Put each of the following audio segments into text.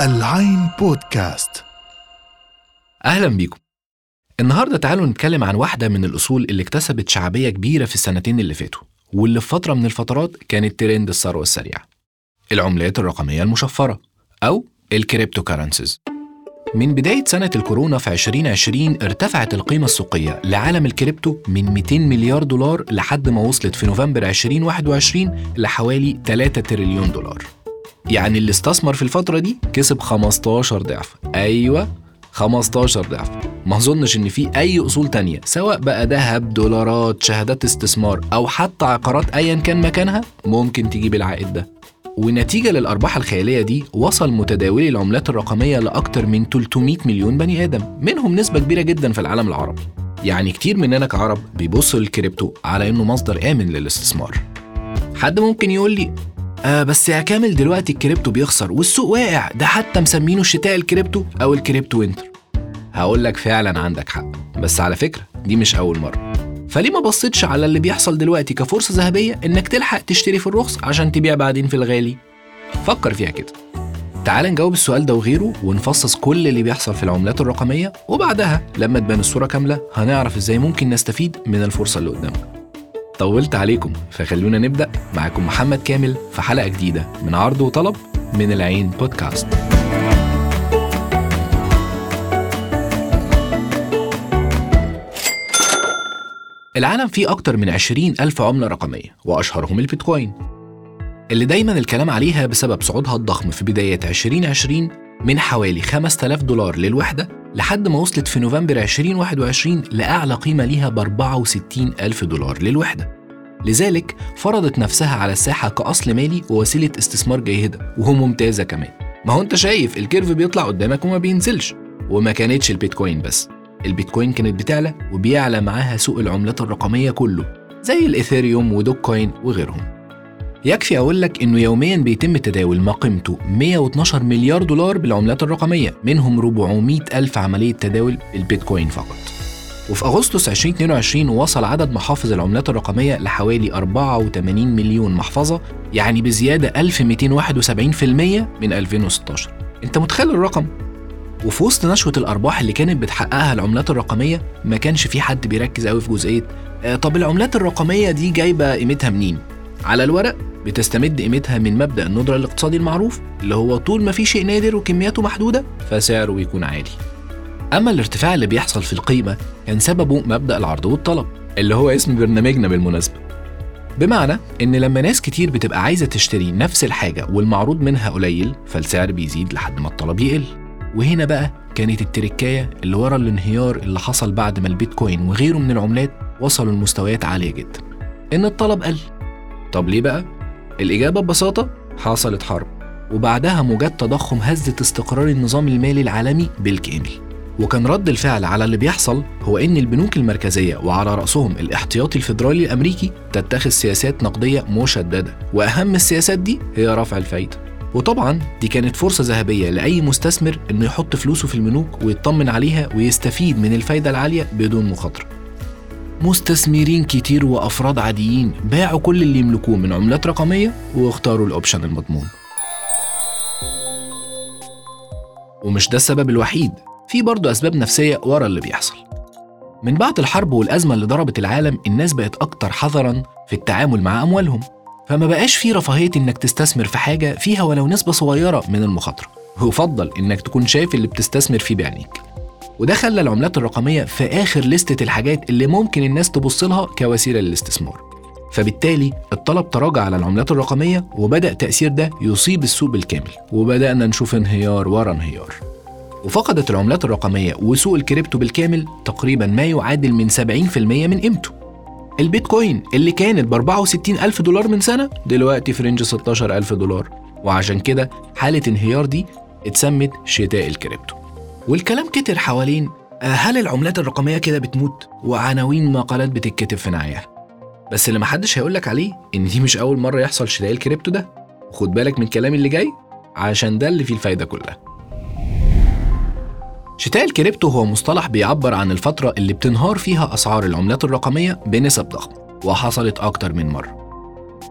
العين بودكاست. أهلا بيكم. النهاردة تعالوا نتكلم عن واحدة من الأصول اللي اكتسبت شعبية كبيرة في السنتين اللي فاتوا واللي في فترة من الفترات كانت ترند الثروة السريعة. العملات الرقمية المشفرة أو ال cryptocurrencies من بداية سنة الكورونا في 2020 ارتفعت القيمة السوقية لعالم الكريبتو من 200 مليار دولار لحد ما وصلت في نوفمبر 2021 لحوالي 3 تريليون دولار. يعني اللي استثمر في الفترة دي كسب 15 ضعف. أيوة 15 ضعف. ما أظنش إن في أي أصول تانية سواء بقى ذهب دولارات شهادات استثمار أو حتى عقارات ايا كان مكانها ممكن تجيب العائد ده. ونتيجة للأرباح الخيالية دي وصل متداولي العملات الرقمية لأكتر من 300 مليون بني آدم منهم نسبة كبيرة جدا في العالم العربي. يعني كتير مننا كعرب بيبصوا للكريبتو على إنه مصدر آمن للاستثمار. حد ممكن يقول لي آه بس يا كامل دلوقتي الكريبتو بيخسر والسوق واقع. ده حتى مسمينه شتاء الكريبتو أو ال crypto winter. هقول لك فعلا عندك حق. بس على فكرة دي مش أول مرة. فليه ما بصيتش على اللي بيحصل دلوقتي كفرصة ذهبية إنك تلحق تشتري في الرخص عشان تبيع بعدين في الغالي؟ فكر فيها كده. تعال نجاوب السؤال ده وغيره ونفصص كل اللي بيحصل في العملات الرقمية وبعدها لما تبان الصورة كاملة هنعرف إزاي ممكن نستفيد من الفرصة اللي قدامنا. طولت عليكم فخلونا نبدأ معاكم محمد كامل في حلقة جديدة من عرض وطلب من العين بودكاست. العالم فيه أكتر من 20 ألف عملة رقمية وأشهرهم البيتكوين. اللي دايما الكلام عليها بسبب صعودها الضخم في بداية 2020 من حوالي 5000 دولار للوحدة لحد ما وصلت في نوفمبر 2021 لأعلى قيمة ليها ب 64 ألف دولار للوحدة. لذلك فرضت نفسها على الساحة كأصل مالي ووسيلة استثمار جيدة وممتازة كمان. ما هو انت شايف ال curve بيطلع قدامك وما بينزلش. وما كانتش البيتكوين بس. البيتكوين كانت بتعلى وبيعلى معاها سوق العملات الرقمية كله زي الإيثيريوم و Dogecoin وغيرهم. يكفي أقول لك إنه يوميا بيتم تداول ما قيمته 112 مليار دولار بالعملات الرقمية منهم 400 ألف عملية تداول بالبيتكوين فقط وفي أغسطس 2022 وصل عدد محافظ العملات الرقمية لحوالي 84 مليون محفظة يعني بزيادة 1271% من 2016 أنت متخيل الرقم؟ وفي وسط نشوة الأرباح اللي كانت بتحققها العملات الرقمية ما كانش في حد بيركز قوي في جزئية آه طب العملات الرقمية دي جايبة قيمتها منين؟ على الورق بتستمد قيمتها من مبدأ الندرة الاقتصادي المعروف اللي هو طول ما في شيء نادر وكمياته محدودة فسعره بيكون عالي. أما الارتفاع اللي بيحصل في القيمة كان سببه مبدأ العرض والطلب اللي هو اسم برنامجنا بالمناسبة. بمعنى إن لما ناس كتير بتبقى عايزة تشتري نفس الحاجة والمعروض منها قليل فالسعر بيزيد لحد ما الطلب يقل. وهنا بقى كانت التركاية اللي ورا الانهيار اللي حصل بعد ما البيتكوين وغيره من العملات وصلوا لمستويات عالية جدا. إن الطلب قل. طب ليه بقى؟ الإجابة ببساطة حصلت حرب وبعدها موجات تضخم هزت استقرار النظام المالي العالمي بالكامل. وكان رد الفعل على اللي بيحصل هو إن البنوك المركزية وعلى رأسهم الاحتياطي الفيدرالي الأمريكي تتخذ سياسات نقدية مشددة. وأهم السياسات دي هي رفع الفايدة. وطبعا دي كانت فرصة ذهبية لأي مستثمر إنه يحط فلوسه في البنوك ويطمن عليها ويستفيد من الفايدة العالية بدون مخاطرة. مستثمرين كتير وأفراد عاديين. باعوا كل اللي يملكوه من عملات رقمية واختاروا الأوبشن المضمون. ومش ده السبب الوحيد في برضه أسباب نفسية ورا اللي بيحصل. من بعد الحرب والأزمة اللي ضربت العالم الناس بقت أكتر حذرا في التعامل مع أموالهم. فما بقاش في رفاهية إنك تستثمر في حاجة فيها ولو نسبة صغيرة من المخاطرة. ويفضل إنك تكون شايف اللي بتستثمر فيه بعينيك. وده خلى العملات الرقمية في آخر لستة الحاجات اللي ممكن الناس تبص لها كوسيلة للاستثمار. فبالتالي الطلب تراجع على العملات الرقمية وبدأ تأثير ده يصيب السوق بالكامل وبدأنا نشوف انهيار ورا انهيار. وفقدت العملات الرقمية وسوق الكريبتو بالكامل تقريبا ما يعادل من 70% من قيمته. البيتكوين اللي كانت ب 64 ألف دولار من سنة دلوقتي في range 16 ألف دولار وعشان كده حالة انهيار دي اتسمت شتاء الكريبتو. والكلام كتر حوالين هل العملات الرقمية كده بتموت؟ وعناوين مقالات بتتكتب في نعيها بس اللي محدش هيقولك عليه إن دي مش أول مرة يحصل شتاء الكريبتو ده. وخد بالك من كلامي اللي جاي عشان ده اللي فيه الفايدة كلها. شتاء الكريبتو هو مصطلح بيعبر عن الفترة اللي بتنهار فيها أسعار العملات الرقمية بنسب ضخمة وحصلت أكتر من مرة.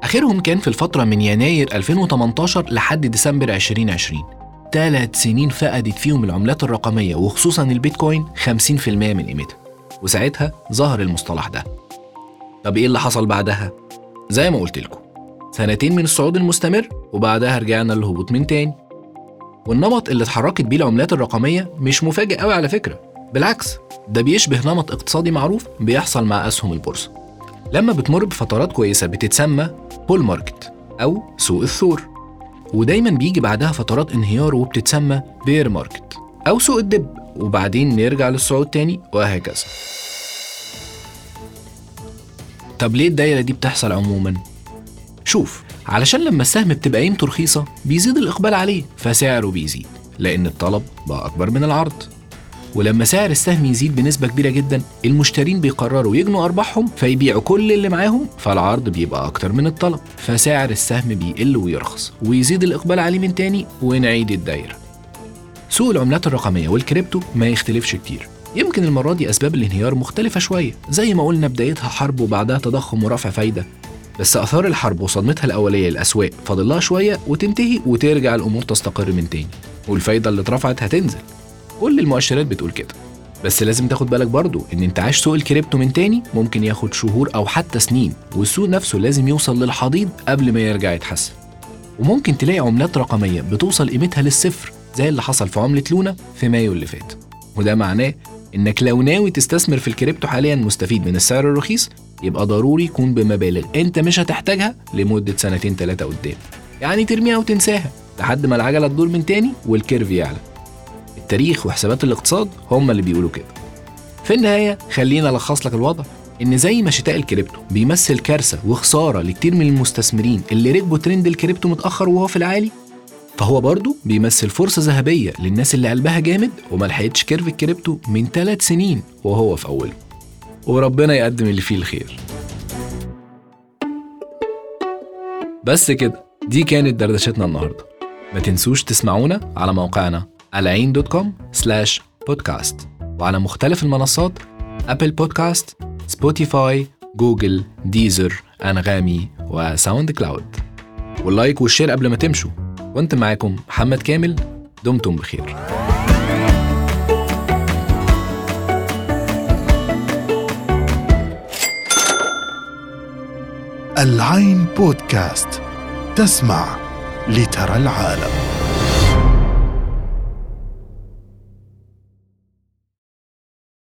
آخرهم كان في الفترة من يناير 2018 لحد ديسمبر 2020 ثلاث سنين فقدت فيهم العملات الرقمية وخصوصا البيتكوين 50% من قيمتها. وساعتها ظهر المصطلح ده. طب إيه اللي حصل بعدها؟ زي ما قلت لكم سنتين من الصعود المستمر وبعدها رجعنا للهبوط من تاني. والنمط اللي اتحركت بيه العملات الرقمية مش مفاجئ قوي على فكرة. بالعكس ده بيشبه نمط اقتصادي معروف بيحصل مع أسهم البورصة. لما بتمر بفترات كويسة بتتسمى bull market أو سوق الثور. ودايما بيجي بعدها فترات انهيار وبتتسمى bear market أو سوق الدب وبعدين نرجع للصعود تاني وهكذا طب ليه الدايرة دي بتحصل عموما؟ شوف علشان لما السهم بتبقى قيمته رخيصة بيزيد الإقبال عليه فسعره بيزيد لأن الطلب بقى أكبر من العرض ولما سعر السهم يزيد بنسبة كبيرة جدا المشترين بيقرروا يجنوا أرباحهم فيبيعوا كل اللي معاهم فالعرض بيبقى أكتر من الطلب فسعر السهم بيقل ويرخص ويزيد الإقبال عليه من تاني ونعيد الدايرة. سوق العملات الرقمية والكريبتو ما يختلفش كتير. يمكن المرة دي أسباب الانهيار مختلفة شوية زي ما قلنا بدايتها حرب وبعدها تضخم ورفع فايدة. بس آثار الحرب وصدمتها الأولية للأسواق فاضلها شوية وتنتهي وترجع الأمور تستقر من تاني والفايدة اللي اترفعت هتنزل. كل المؤشرات بتقول كده. بس لازم تاخد بالك برضو إن انتعاش سوق الكريبتو من تاني ممكن ياخد شهور أو حتى سنين والسوق نفسه لازم يوصل للحضيض قبل ما يرجع يتحسن. وممكن تلاقي عملات رقمية بتوصل قيمتها للصفر زي اللي حصل في عملة لونا في مايو اللي فات. وده معناه إنك لو ناوي تستثمر في الكريبتو حاليا مستفيد من السعر الرخيص يبقى ضروري يكون بمبالغ أنت مش هتحتاجها لمدة سنتين ثلاثة قدام. يعني ترميها وتنساها لحد ما العجلة تدور من تاني وال curve يعلى. التاريخ وحسابات الاقتصاد هم اللي بيقولوا كده. في النهاية خلينا ألخص لك الوضع إن زي ما شتاء الكريبتو بيمثل كارثة وخسارة لكتير من المستثمرين اللي ركبوا trend ال crypto متأخر وهو في العالي فهو برضه بيمثل فرصة ذهبية للناس اللي قلبها جامد وما لحقتش curve ال crypto من ثلاث سنين وهو في أوله. وربنا يقدم اللي فيه الخير. بس كده دي كانت دردشتنا النهارده. ما تنسوش تسمعونا على موقعنا العين dot com slash podcast وعلى مختلف المنصات Apple Podcast Spotify Google Deezer أنغامي و SoundCloud واللايك والشير قبل ما تمشوا. وأنت معاكم محمد كامل. دمتم بخير. العين بودكاست. تسمع لترى العالم.